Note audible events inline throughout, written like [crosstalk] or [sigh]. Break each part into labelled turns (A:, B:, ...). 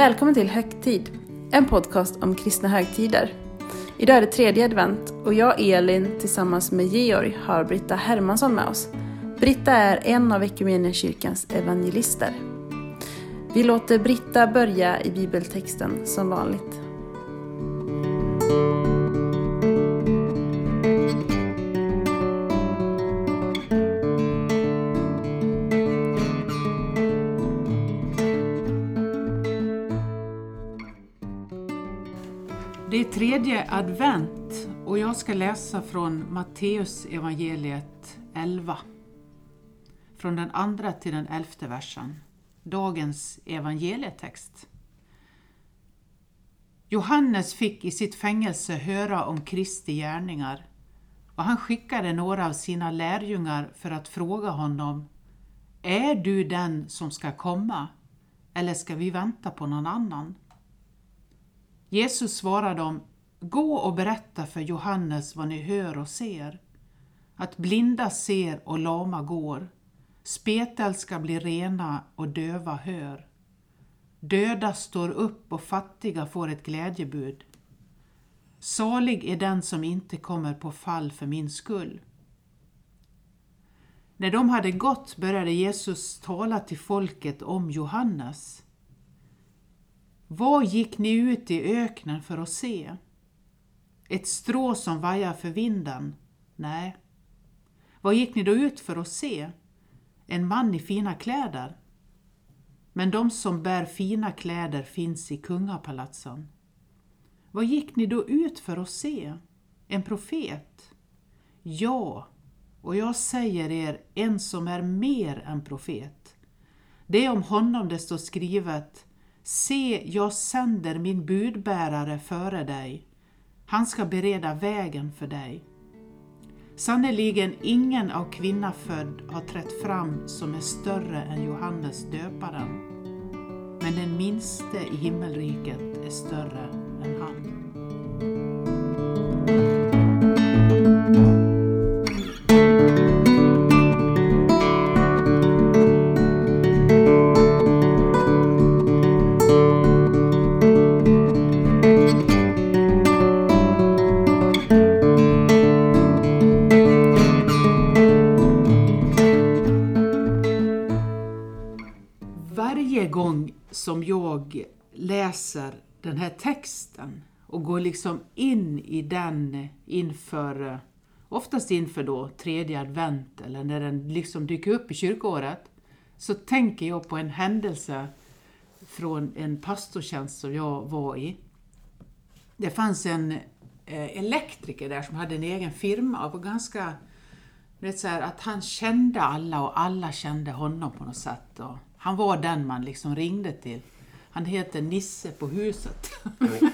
A: Välkommen till Högtid, en podcast om kristna högtider. Idag är det tredje advent och jag, Elin, tillsammans med Georg har Britta Hermansson med oss. Britta är en av kyrkans evangelister. Vi låter Britta börja i bibeltexten som vanligt.
B: Tredje advent och jag ska läsa från Matteus evangeliet 11. Från den andra till den elfte versen. Dagens evangelietext. Johannes fick i sitt fängelse höra om Kristi gärningar och han skickade några av sina lärjungar för att fråga honom Är du den som ska komma eller ska vi vänta på någon annan? Jesus svarade dem, Gå och berätta för Johannes vad ni hör och ser. Att blinda ser och lama går, spetälska blir rena och döva hör. Döda står upp och fattiga får ett glädjebud. Salig är den som inte kommer på fall för min skull. När de hade gått började Jesus tala till folket om Johannes. Vad gick ni ut i öknen för att se? Ett strå som vajar för vinden? Nej. Vad gick ni då ut för att se? En man i fina kläder? Men de som bär fina kläder finns i kungapalatsen. Vad gick ni då ut för att se? En profet? Ja, och jag säger er en som är mer än profet. Det är om honom det står skrivet Se, jag sänder min budbärare före dig. Han ska bereda vägen för dig. Sannerligen ingen av kvinna född har trätt fram som är större än Johannes döparen. Men den minste i himmelriket är större än han. Den här texten och går liksom in i den inför, oftast inför då tredje advent eller när den liksom dyker upp i kyrkoåret, så tänker jag på en händelse från en pastortjänst som jag var i. Det fanns en eh, elektriker där som hade en egen firma och var ganska, vet så här, att han kände alla och alla kände honom på något sätt. Och han var den man liksom ringde till. Han heter Nisse på huset.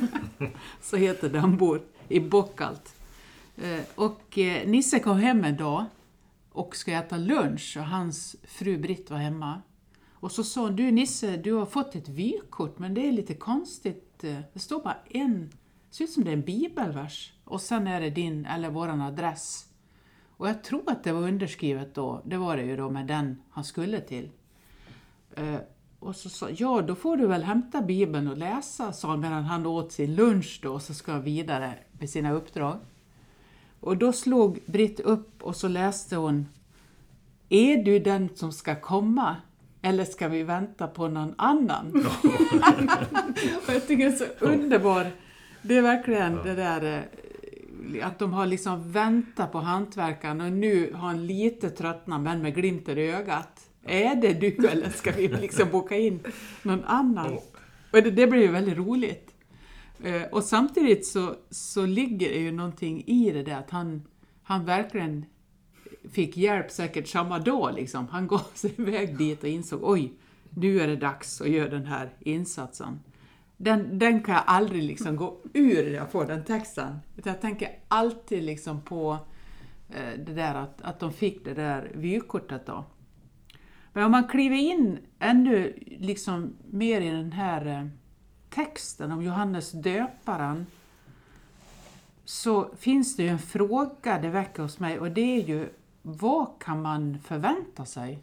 B: [laughs] så heter det, han bor i Bockalt. Eh, Och eh, Nisse kom hem en dag och ska äta lunch och hans fru Britt var hemma. Och så sa hon, du Nisse, du har fått ett vykort men det är lite konstigt. eh, Det står bara en, det ser ut som det är en bibelvers. Och sen är det din, eller våran adress. Och jag tror att det var underskrivet då, det var det ju då med den han skulle till. Och så sa ja då får du väl hämta bibeln och läsa, sa han medan han åt sin lunch då och så ska han vidare med sina uppdrag. Och då slog Britt upp och så läste hon Är du den som ska komma? Eller ska vi vänta på någon annan? [laughs] och jag tycker det är så underbar. Det är verkligen det där eh, att de har liksom väntat på hantverkaren och nu har han lite tröttnat men med glimten i ögat. Är det du eller ska vi liksom boka in någon annan? Och det, det blir ju väldigt roligt. Eh, Och samtidigt så, så ligger det ju någonting i det där att han, han verkligen fick hjälp säkert samma dag. Liksom. Han [laughs] gav sig iväg dit och insåg oj, nu är det dags att göra den här insatsen. Den, den kan jag aldrig liksom gå ur när jag får den texten. Utan jag tänker alltid liksom på eh, det där att, att de fick det där vykortet då. Men om man kliver in ännu liksom mer i den här eh, texten om Johannes döparen så finns det ju en fråga det väcker hos mig och det är ju vad kan man förvänta sig?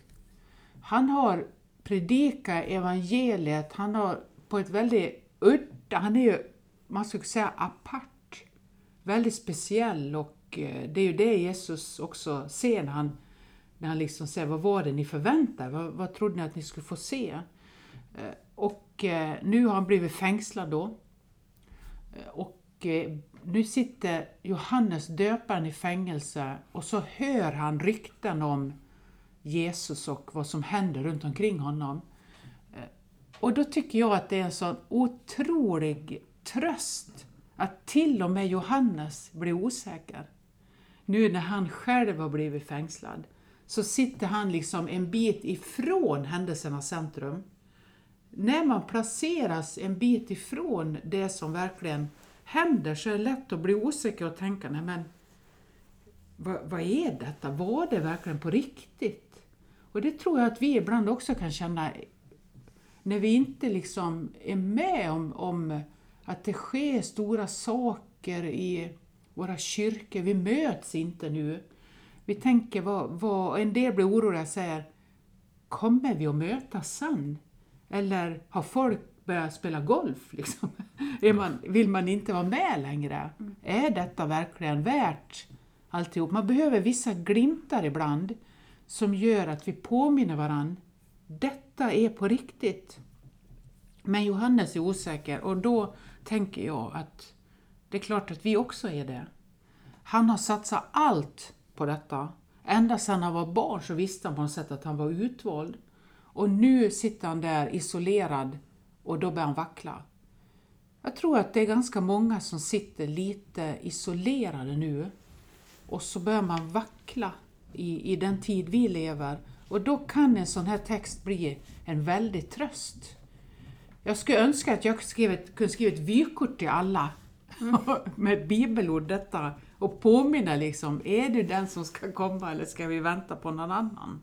B: Han har predikat evangeliet, han har på ett väldigt udda, han är ju, man skulle säga apart, väldigt speciell och eh, det är ju det Jesus också ser när han, när han liksom säger vad var det ni förväntade vad, vad trodde ni att ni skulle få se? Eh, och eh, nu har han blivit fängslad då. Eh, och nu sitter Johannes döparen i fängelse och så hör han rykten om Jesus och vad som händer runt omkring honom. Och då tycker jag att det är en sån otrolig tröst att till och med Johannes blir osäker. Nu när han själv har blivit fängslad så sitter han liksom en bit ifrån händelsernas centrum. När man placeras en bit ifrån det som verkligen händer så är det lätt att bli osäker och tänka, nej men vad, vad är detta? Var det verkligen på riktigt? Och det tror jag att vi ibland också kan känna när vi inte liksom är med om, om att det sker stora saker i våra kyrkor. Vi möts inte nu. Vi tänker, vad, vad, en del blir oroliga och säger, kommer vi att mötas sen? Eller har folk börjat spela golf? Liksom? [laughs] Man, vill man inte vara med längre? Mm. Är detta verkligen värt alltihop? Man behöver vissa glimtar ibland som gör att vi påminner varandra. Detta är på riktigt. Men Johannes är osäker och då tänker jag att det är klart att vi också är det. Han har satsat allt på detta. Ända sedan han var barn så visste han på något sätt att han var utvald. Och nu sitter han där isolerad och då börjar han vackla. Jag tror att det är ganska många som sitter lite isolerade nu och så börjar man vackla i, i den tid vi lever och då kan en sån här text bli en väldig tröst. Jag skulle önska att jag kunde skriva ett vykort till alla mm. [laughs] med bibelord detta och påminna liksom, är du den som ska komma eller ska vi vänta på någon annan?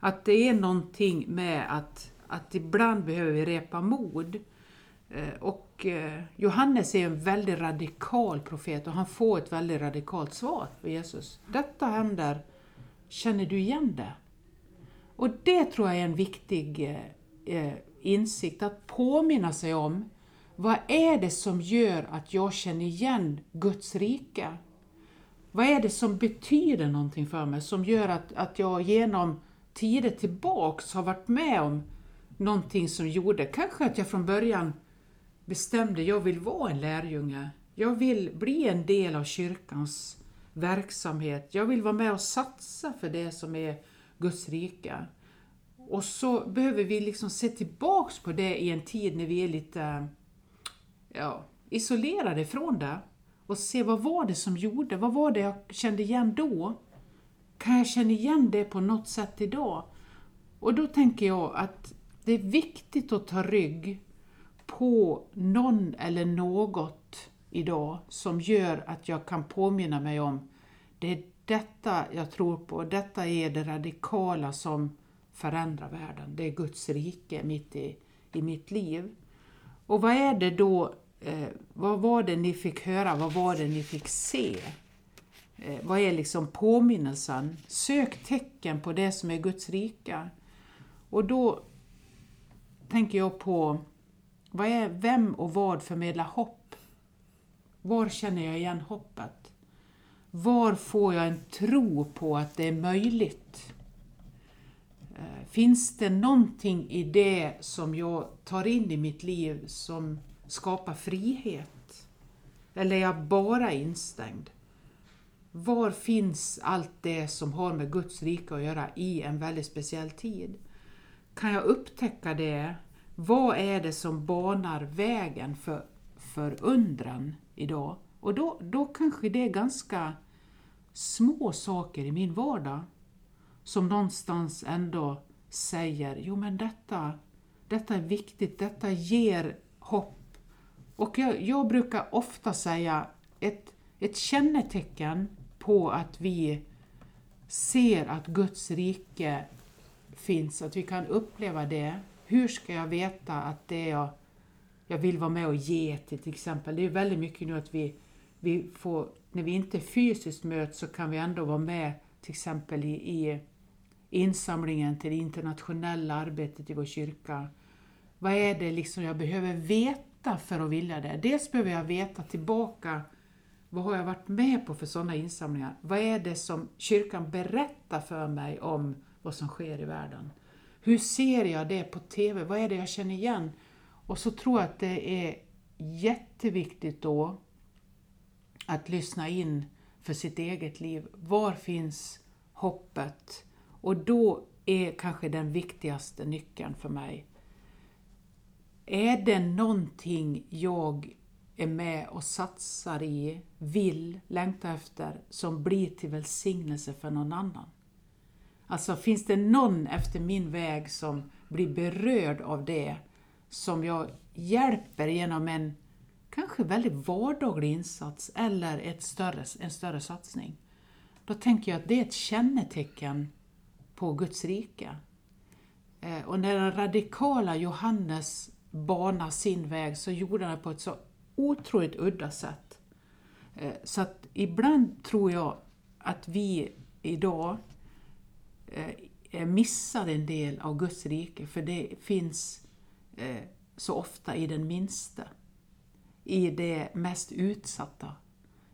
B: Att det är någonting med att, att ibland behöver vi repa mod. Eh, och eh, Johannes är en väldigt radikal profet och han får ett väldigt radikalt svar av Jesus. Detta händer, känner du igen det? Och det tror jag är en viktig eh, insikt, att påminna sig om vad är det som gör att jag känner igen Guds rike? Vad är det som betyder någonting för mig, som gör att, att jag genom tider tillbaks har varit med om någonting som gjorde, kanske att jag från början bestämde, jag vill vara en lärjunge. Jag vill bli en del av kyrkans verksamhet. Jag vill vara med och satsa för det som är Guds rike. Och så behöver vi liksom se tillbaks på det i en tid när vi är lite ja, isolerade från det och se vad var det som gjorde, vad var det jag kände igen då? Kan jag känna igen det på något sätt idag? Och då tänker jag att det är viktigt att ta rygg på någon eller något idag som gör att jag kan påminna mig om det är detta jag tror på, detta är det radikala som förändrar världen. Det är Guds rike mitt i, i mitt liv. Och vad är det då, eh, vad var det ni fick höra, vad var det ni fick se? Eh, vad är liksom påminnelsen? Sök tecken på det som är Guds rika. Och då tänker jag på, vad är, vem och vad förmedlar hopp? Var känner jag igen hoppet? Var får jag en tro på att det är möjligt? Eh, finns det någonting i det som jag tar in i mitt liv som skapa frihet? Eller är jag bara instängd? Var finns allt det som har med Guds rike att göra i en väldigt speciell tid? Kan jag upptäcka det? Vad är det som banar vägen för, för undran idag? Och då, då kanske det är ganska små saker i min vardag som någonstans ändå säger, jo men detta, detta är viktigt, detta ger hopp. Och jag, jag brukar ofta säga ett, ett kännetecken på att vi ser att Guds rike finns, att vi kan uppleva det. Hur ska jag veta att det jag, jag vill vara med och ge till till exempel? Det är väldigt mycket nu att vi, vi får, när vi inte fysiskt möts så kan vi ändå vara med till exempel i, i insamlingen till det internationella arbetet i vår kyrka. vad är det liksom jag behöver veta för att vilja det? Dels behöver jag veta tillbaka vad har jag varit med på för sådana insamlingar? Vad är det som kyrkan berättar för mig om vad som sker i världen? Hur ser jag det på TV? Vad är det jag känner igen? Och så tror jag att det är jätteviktigt då att lyssna in för sitt eget liv. Var finns hoppet? Och då är kanske den viktigaste nyckeln för mig. Är det någonting jag är med och satsar i, vill, längtar efter, som blir till välsignelse för någon annan? Alltså finns det någon efter min väg som blir berörd av det, som jag hjälper genom en kanske väldigt vardaglig insats eller ett större, en större satsning. Då tänker jag att det är ett kännetecken på Guds rike. Eh, och när den radikala Johannes bana sin väg så gjorde han det på ett så otroligt udda sätt. Eh, så att ibland tror jag att vi idag eh, eh, missar en del av Guds rike, för det finns så ofta i den minsta i det mest utsatta,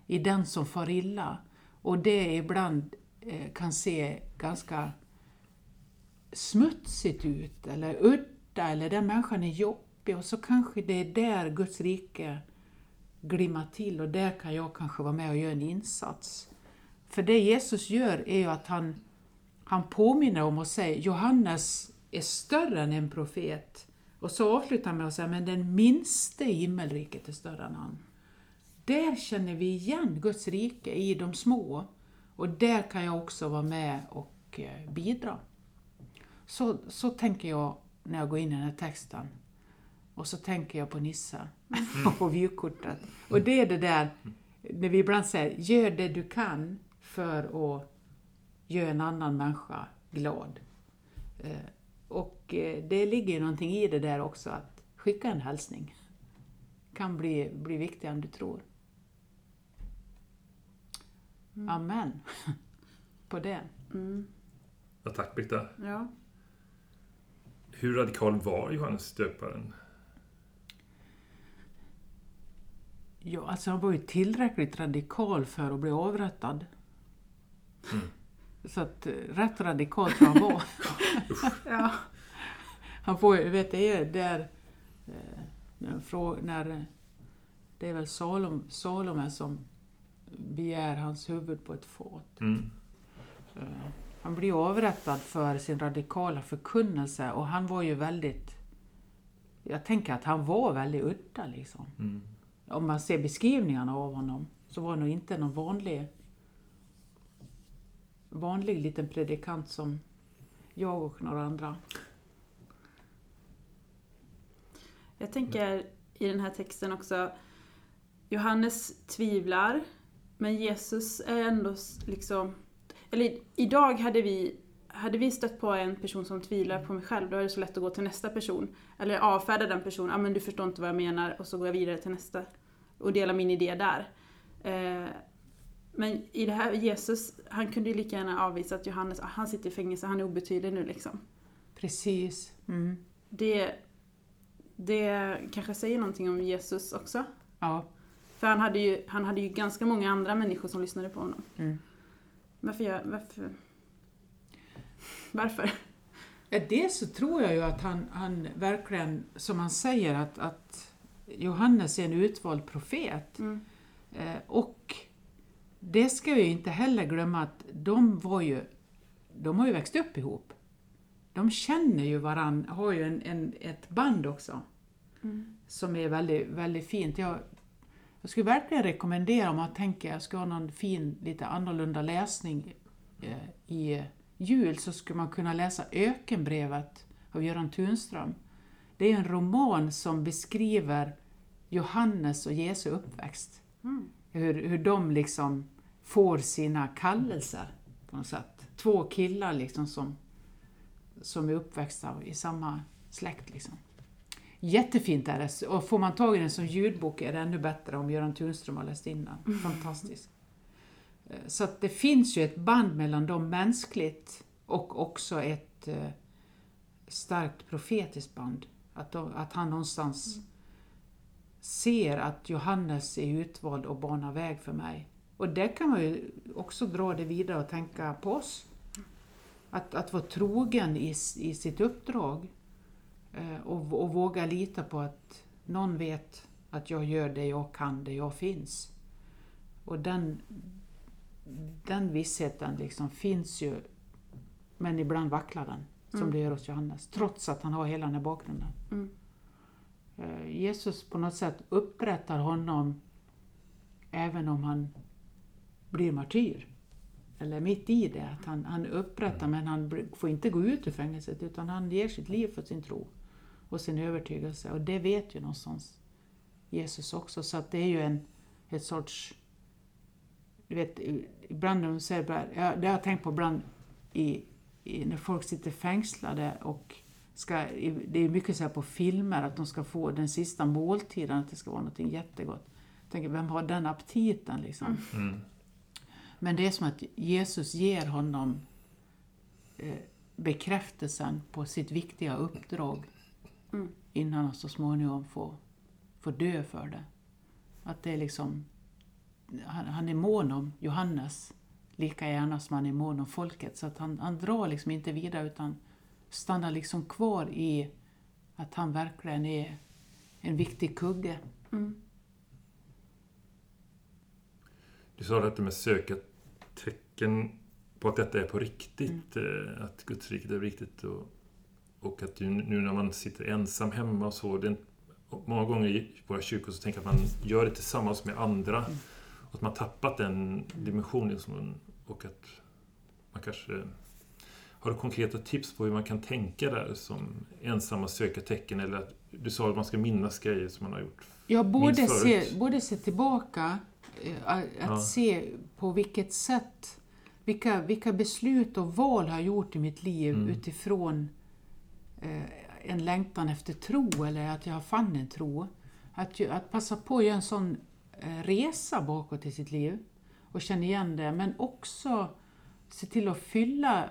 B: i den som far illa. Och det ibland kan se ganska smutsigt ut eller udda eller den människan är jobbig och så kanske det är där Guds rike glimmar till och där kan jag kanske vara med och göra en insats. För det Jesus gör är ju att han, han påminner om och säger Johannes är större än en profet. Och så avslutar han med att säga, men den minste i himmelriket är större än han. Där känner vi igen Guds rike i de små. Och där kan jag också vara med och eh, bidra. Så, så tänker jag när jag går in i den här texten. Och så tänker jag på Nisse mm. [laughs] och på vykortet. Och det är det där, när vi ibland säger, gör det du kan för att göra en annan människa glad. Eh, och eh, det ligger någonting i det där också, att skicka en hälsning kan bli, bli viktigare än du tror. Mm. Amen. [laughs] På det. Mm.
C: Ja, tack Britta.
A: Ja.
C: Hur radikal var Johannes döparen?
B: Ja, alltså han var ju tillräckligt radikal för att bli avrättad. Mm. Så att eh, rätt radikal tror han var. ja. Han får ju, vet det är där, eh, när, när det är väl Salom, Salome som begär hans huvud på ett fat. Mm. Han blir avrättad för sin radikala förkunnelse och han var ju väldigt... Jag tänker att han var väldigt udda liksom. Mm. Om man ser beskrivningarna av honom så var han nog inte någon vanlig vanlig liten predikant som jag och några andra.
A: Jag tänker i den här texten också, Johannes tvivlar, men Jesus är ändå liksom... Eller idag hade vi, hade vi stött på en person som tvivlar på mig själv, då är det så lätt att gå till nästa person. Eller avfärda den personen, ja ah, men du förstår inte vad jag menar, och så går jag vidare till nästa. Och delar min idé där. Eh, men i det här, Jesus, han kunde ju lika gärna avvisa att Johannes, han sitter i fängelse, han är obetydlig nu liksom.
B: Precis. Mm.
A: Det, det kanske säger någonting om Jesus också.
B: Ja.
A: För han hade ju, han hade ju ganska många andra människor som lyssnade på honom.
B: Mm.
A: Varför, jag, varför? Varför?
B: Ja, dels så tror jag ju att han, han verkligen, som han säger, att, att Johannes är en utvald profet.
A: Mm.
B: Eh, och det ska vi inte heller glömma att de var ju, de har ju växt upp ihop. De känner ju varandra, har ju en, en ett band också.
A: Mm.
B: Som är väldigt, väldigt fint. Jag, jag skulle verkligen rekommendera om man tänker att jag ska ha någon fin, lite annorlunda läsning eh, i jul så skulle man kunna läsa Ökenbrevet av Göran Tunström. Det är en roman som beskriver Johannes och Jesu uppväxt.
A: Mm.
B: Hur, hur de liksom får sina kallelser på något sätt. Två killar liksom som, som är uppväxta i samma släkt. Liksom. Jättefint är det. Och får man tag i den som ljudbok är det ännu bättre om Göran Tunström har läst in den. Mm. Fantastiskt. Eh, så det finns ju ett band mellan dem mänskligt och också ett eh, starkt profetiskt band. Att, de, att han någonstans ser att Johannes är utvald och banar väg för mig. Och där kan man ju också dra det vidare och tänka på oss. Att, att vara trogen i, i sitt uppdrag eh, och, och våga lita på att någon vet att jag gör det jag kan, det jag finns. Och den, den vissheten liksom finns ju, men ibland vacklar den, som
A: Mm.
B: det gör hos Johannes, trots att han har hela den här bakgrunden.
A: Mm.
B: Eh, Jesus på något sätt upprättar honom även om han blir martyr. Eller mitt i det, att han, han upprättar men han får inte gå ut ur fängelset utan han ger sitt liv för sin tro och sin övertygelse. Och det vet ju någonstans Jesus också. Så att det är ju en ett sorts... Du vet, ibland när de säger... det har jag tänkt på ibland i, i, när folk sitter fängslade och ska... Det är mycket så här på filmer att de ska få den sista måltiden, att det ska vara någonting jättegott. Jag tänker, vem har den aptiten liksom?
C: Mm.
B: Men det är som att Jesus ger honom eh, bekräftelsen på sitt viktiga uppdrag
A: Mm.
B: innan han så småningom får, får dö för det. Att det är liksom, han, han är mån om Johannes lika gärna som han är mån om folket. Så att han, han drar liksom inte vidare utan stannar liksom kvar i att han verkligen är en viktig kugge.
A: Mm.
C: Du sa detta med söka tecken på att detta är på riktigt, eh, att Guds riket är riktigt. Och, och att du, nu när man sitter ensam hemma och så, det är, en- och många gånger i våra kyrkor så tänker jag att man gör det tillsammans med andra. Och att man tappat den dimensionen. Som man, och att man kanske har du konkreta tips på hur man kan tänka där som ensamma söka tecken? Eller att du sa att man ska minnas grejer som man har gjort.
B: Ja, både se, både se tillbaka, eh, att
C: Ja.
B: se på vilket sätt, vilka, vilka beslut och val har jag gjort i mitt liv
C: Mm.
B: utifrån eh, en längtan efter tro eller att jag fann en tro. Att, att passa på att göra en sån eh, resa bakåt i sitt liv och känna igen det, men också se till att fylla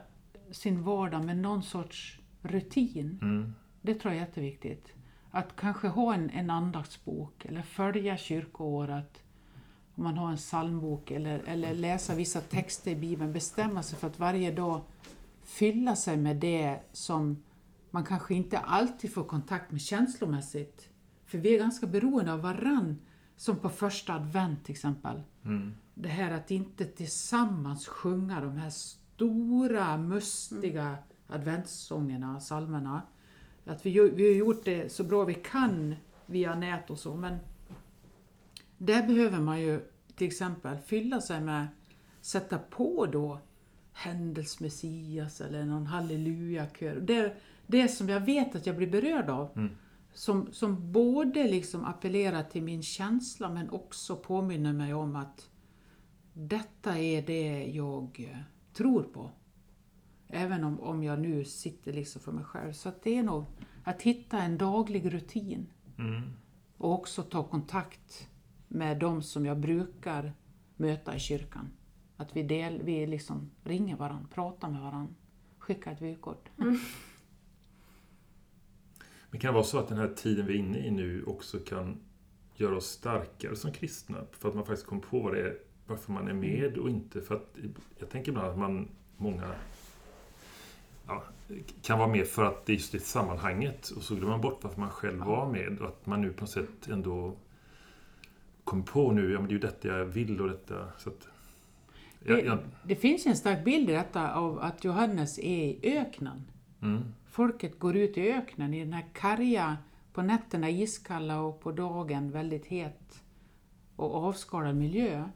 B: sin vardag med någon sorts rutin.
C: Mm.
B: Det tror jag är jätteviktigt. Att kanske ha en, en andaktsbok eller följa kyrkoåret. Om man har en psalmbok eller, eller läsa vissa texter i Bibeln. Bestämma sig för att varje dag fylla sig med det som man kanske inte alltid får kontakt med känslomässigt. För vi är ganska beroende av varann. Som på första advent till exempel.
C: Mm.
B: Det här att inte tillsammans sjunga de här stora, mustiga adventssångerna, psalmerna. Att vi, vi har gjort det så bra vi kan via nät och så, men där behöver man ju till exempel fylla sig med, sätta på då Händels Messias eller någon hallelujakör. Det, det som jag vet att jag blir berörd av.
C: Mm.
B: Som, som både liksom appellerar till min känsla men också påminner mig om att detta är det jag tror på. Även om, om jag nu sitter liksom för mig själv. Så att det är nog att hitta en daglig rutin
C: Mm.
B: och också ta kontakt med de som jag brukar möta i kyrkan. Att vi, del, vi liksom ringer varandra, pratar med varandra, skickar ett vykort.
C: Men kan det vara så att den här tiden vi är inne i nu också kan göra oss starkare som kristna? För att man faktiskt kom på vad det är, varför man är med och inte. För att jag tänker ibland att man, många ja, kan vara med för att det är just det sammanhanget och så glömmer man bort varför man själv var med och att man nu på något sätt ändå kom på nu, ja men det är ju detta jag vill och detta. Så att, jag,
B: Det,
C: jag,
B: det finns ju en stark bild i detta av att Johannes är i öknen.
C: mm,
B: Folket går ut i öknen i den här karga, på nätterna iskalla och på dagen väldigt het och avskalad miljö.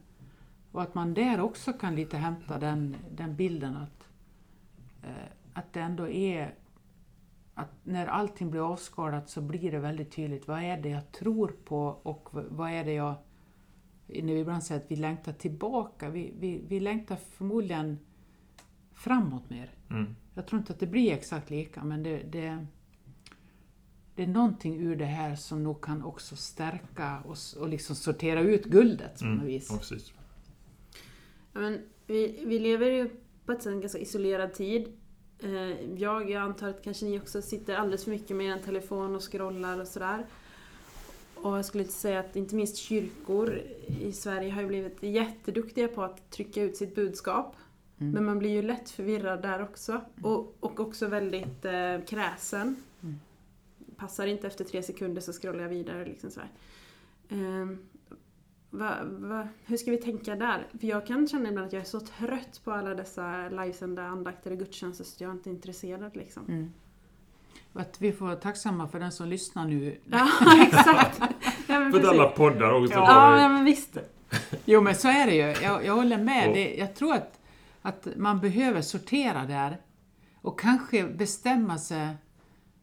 B: Och att man där också kan lite hämta den, den bilden att, eh, att det ändå är att när allting blir avskalat så blir det väldigt tydligt vad är det jag tror på och vad är det jag... När vi ibland säger att vi längtar tillbaka, vi, vi, vi längtar förmodligen framåt mer.
C: mm,
B: Jag tror inte att det blir exakt lika, men det, det, det är någonting ur det här som nog kan också stärka oss och liksom sortera ut guldet på något
C: mm,
B: vis.
C: ja, precis.
A: Ja, men vi, vi lever ju på ett sätt en ganska isolerad tid. Eh, jag, jag antar att kanske ni också sitter alldeles för mycket med en telefon och scrollar och sådär. Och jag skulle säga att inte minst kyrkor i Sverige har ju blivit jätteduktiga på att trycka ut sitt budskap.
B: Mm.
A: Men man blir ju lätt förvirrad där också. Och, och också väldigt eh, kräsen.
B: Mm.
A: Passar inte efter tre sekunder så scrollar jag vidare. Liksom så här. Va, va, hur ska vi tänka där? För jag kan känna ibland att jag är så trött på alla dessa livesända andakter och gudstjänster så jag är inte intresserad liksom.
B: Mm. Att vi får vara tacksamma för den som lyssnar nu. [laughs]
A: Ja, exakt. Ja,
C: För alla poddar och så
B: Ja,
A: Ja, men visst.
B: Jo men så är det ju, jag, jag håller med. Det, jag tror att, att man behöver sortera där och kanske bestämma sig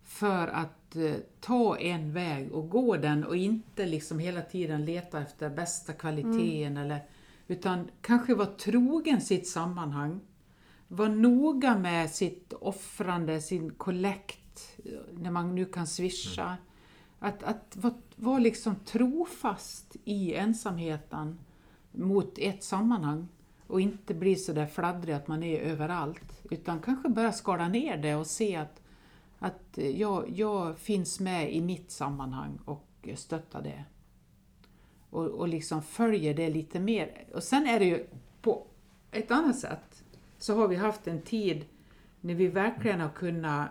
B: för att eh, ta en väg och gå den och inte liksom hela tiden leta efter bästa kvaliteten eller utan kanske vara trogen sitt sammanhang. Var noga med sitt offrande, sin kollekt, eh, när man nu kan swisha. Att, att vara var liksom trofast i ensamheten mot ett sammanhang och inte bli så där fladdrig att man är överallt. Utan kanske börja skala ner det och se att, att jag, jag finns med i mitt sammanhang och stöttar det. Och, och liksom följer det lite mer. Och sen är det ju på ett annat sätt så har vi haft en tid när vi verkligen har kunnat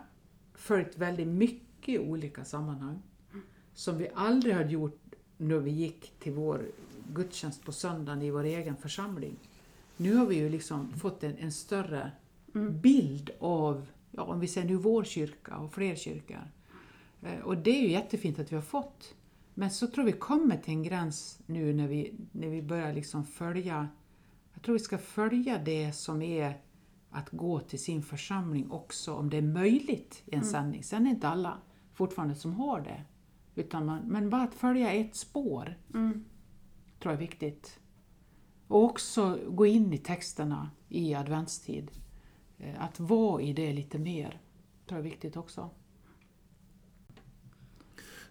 B: följt väldigt mycket i olika sammanhang som vi aldrig hade gjort när vi gick till vår gudstjänst på söndagen i vår egen församling. Nu har vi ju liksom fått en, en större bild av, ja, om vi säger nu vår kyrka och fler kyrkor. Eh, Och det är ju jättefint att vi har fått. Men så tror vi kommer till en gräns nu när vi, när vi börjar liksom följa, jag tror vi ska följa det som är att gå till sin församling också om det är möjligt i en sändning. Sen är inte alla fortfarande som har det. Utan man, men bara att följa ett spår
A: Mm.
B: tror jag är viktigt. Och också gå in i texterna i adventstid. Eh, Att vara i det lite mer tror jag är viktigt också.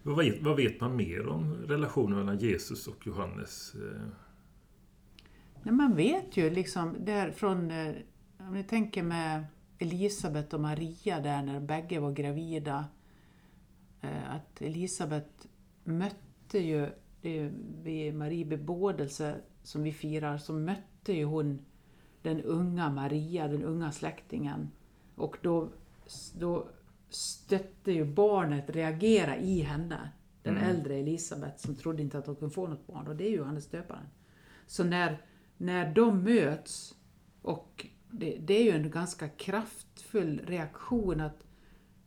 C: Vad vet, vad vet man mer om relationen mellan Jesus och Johannes? Eh,
B: Nej, man vet ju liksom där från, eh, om ni tänker med Elisabet och Maria där när bägge var gravida. eh, Att Elisabet mötte ju, det vid Marie bebådelse som vi firar, så mötte ju hon den unga Maria, den unga släktingen. Och då, då stötte ju barnet reagera i henne. Den
C: Mm.
B: äldre Elisabet som trodde inte att hon kunde få något barn och det är ju Johannes döparen. Så när, när de möts, och det, det är ju en ganska kraftfull reaktion att,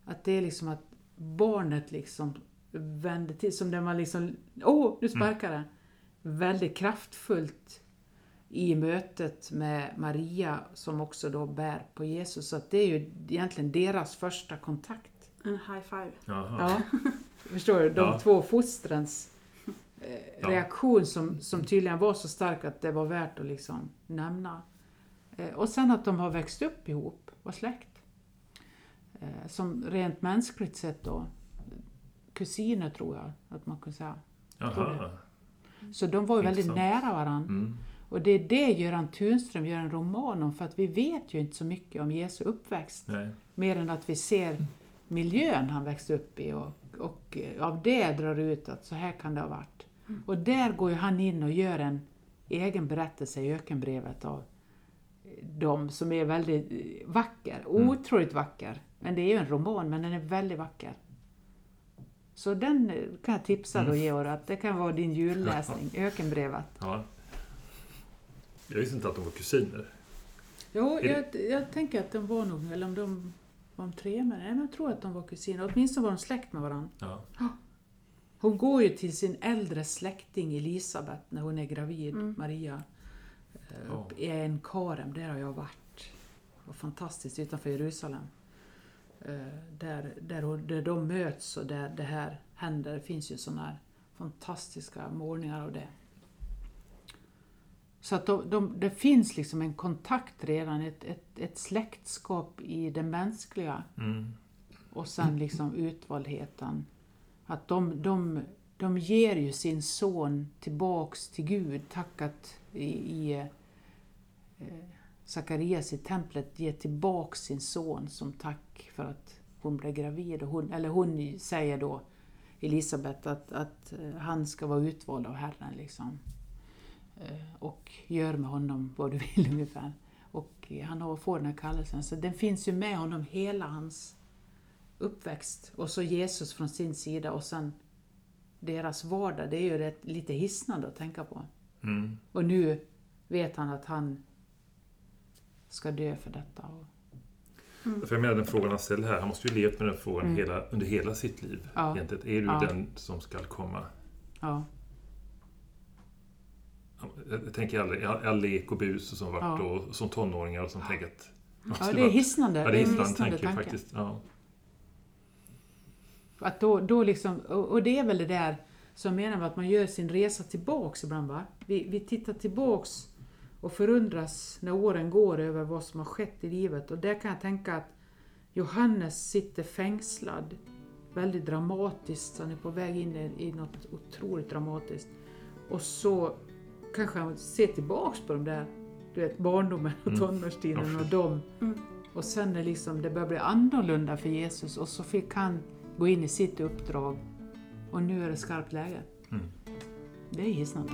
B: att det är liksom att barnet liksom vänder till, som när man liksom, åh, nu sparkar det. Väldigt kraftfullt i mötet med Maria som också då bär på Jesus. Så att det är ju egentligen deras första kontakt.
A: En high five.
C: Jaha.
B: Ja, [laughs] förstår du? De
C: Ja.
B: två fostrens eh,
C: Ja.
B: reaktion som, som tydligen var så stark att det var värt att liksom nämna. Eh, och sen att de har växt upp ihop, var släkt. Eh, som rent mänskligt sett då, kusiner tror jag att man kan säga.
C: Jaha.
B: Så de var ju väldigt
C: Intressant.
B: nära varandra.
C: Mm.
B: Och det är det Göran Tunström gör en roman om, för att vi vet ju inte så mycket om Jesu uppväxt.
C: Nej.
B: Mer än att vi ser miljön han växte upp i och, och eh, av det drar ut att så här kan det ha varit. Och där går ju han in och gör en egen berättelse i ökenbrevet av eh, de som är väldigt eh, vacker,
C: Mm.
B: otroligt vacker. Men det är ju en roman, men den är väldigt vacker. Så den eh, kan jag tipsa då Georg, att det kan vara din julläsning, [laughs] ökenbrevet.
C: Ja. Jag visste inte att de var kusiner.
B: Jo, jag, jag tänker att de var nog, eller om de var de tre, men nej, men jag tror att de var kusiner. Åtminstone var de släkt med varandra.
C: Ja.
B: Hon går ju till sin äldre släkting Elisabet när hon är gravid,
A: Mm.
B: Maria. eh,
C: Ja.
B: I en Karem, där har jag varit. Det var fantastiskt utanför Jerusalem. Eh, Där, där, där de möts och där det här händer. Det finns ju sådana här fantastiska målningar av det. Så att de, de, det finns liksom en kontakt redan, ett, ett, ett släktskap i det mänskliga.
C: Mm.
B: Och sen liksom utvaldheten. Att de, de, de ger ju sin son tillbaks till Gud tackat i, i, eh, Sakarias i templet ger tillbaks sin son som tack för att hon blev gravid. Och hon, eller hon säger då, Elisabet, att, att eh, han ska vara utvald av Herren. Liksom. Eh, och gör med honom vad du vill ungefär. Och han får den här kallelsen. Så den finns ju med honom hela hans uppväxt. Och så Jesus från sin sida och sen deras vardag. Det är ju rätt, lite hisnande att tänka på.
C: Mm.
B: Och nu vet han att han ska dö för detta.
C: Mm. För jag menar den frågan han ställer här, han måste ju levt med den frågan
B: Mm.
C: hela, under hela sitt liv.
B: Ja.
C: Egentligen. Är du
B: Ja.
C: den som ska komma?
B: Ja,
C: Jag tänker all, all, lek och bus som varit
B: Ja.
C: och som tonåringar och som tänker att...
B: ja det är hisnande.
C: Ja, det är
B: en
C: hisnande tanke
B: tanke.
C: faktiskt. Ja.
B: Att då, då liksom, och, det är väl det där som menar med att man gör sin resa tillbaks ibland. Va? Vi, vi tittar tillbaks och förundras när åren går över vad som har skett i livet. Och där kan jag tänka att Johannes sitter fängslad väldigt dramatiskt. Han är på väg in i, i något otroligt dramatiskt. Och så kanske han ser tillbaks på de där du vet, barndomen och
C: Mm.
B: tonårstiden och dem.
A: Mm.
B: Och sen när liksom det börjar bli annorlunda för Jesus och så fick han gå in i sitt uppdrag och nu är det skarpt läge.
C: Mm.
B: Det är hisnande.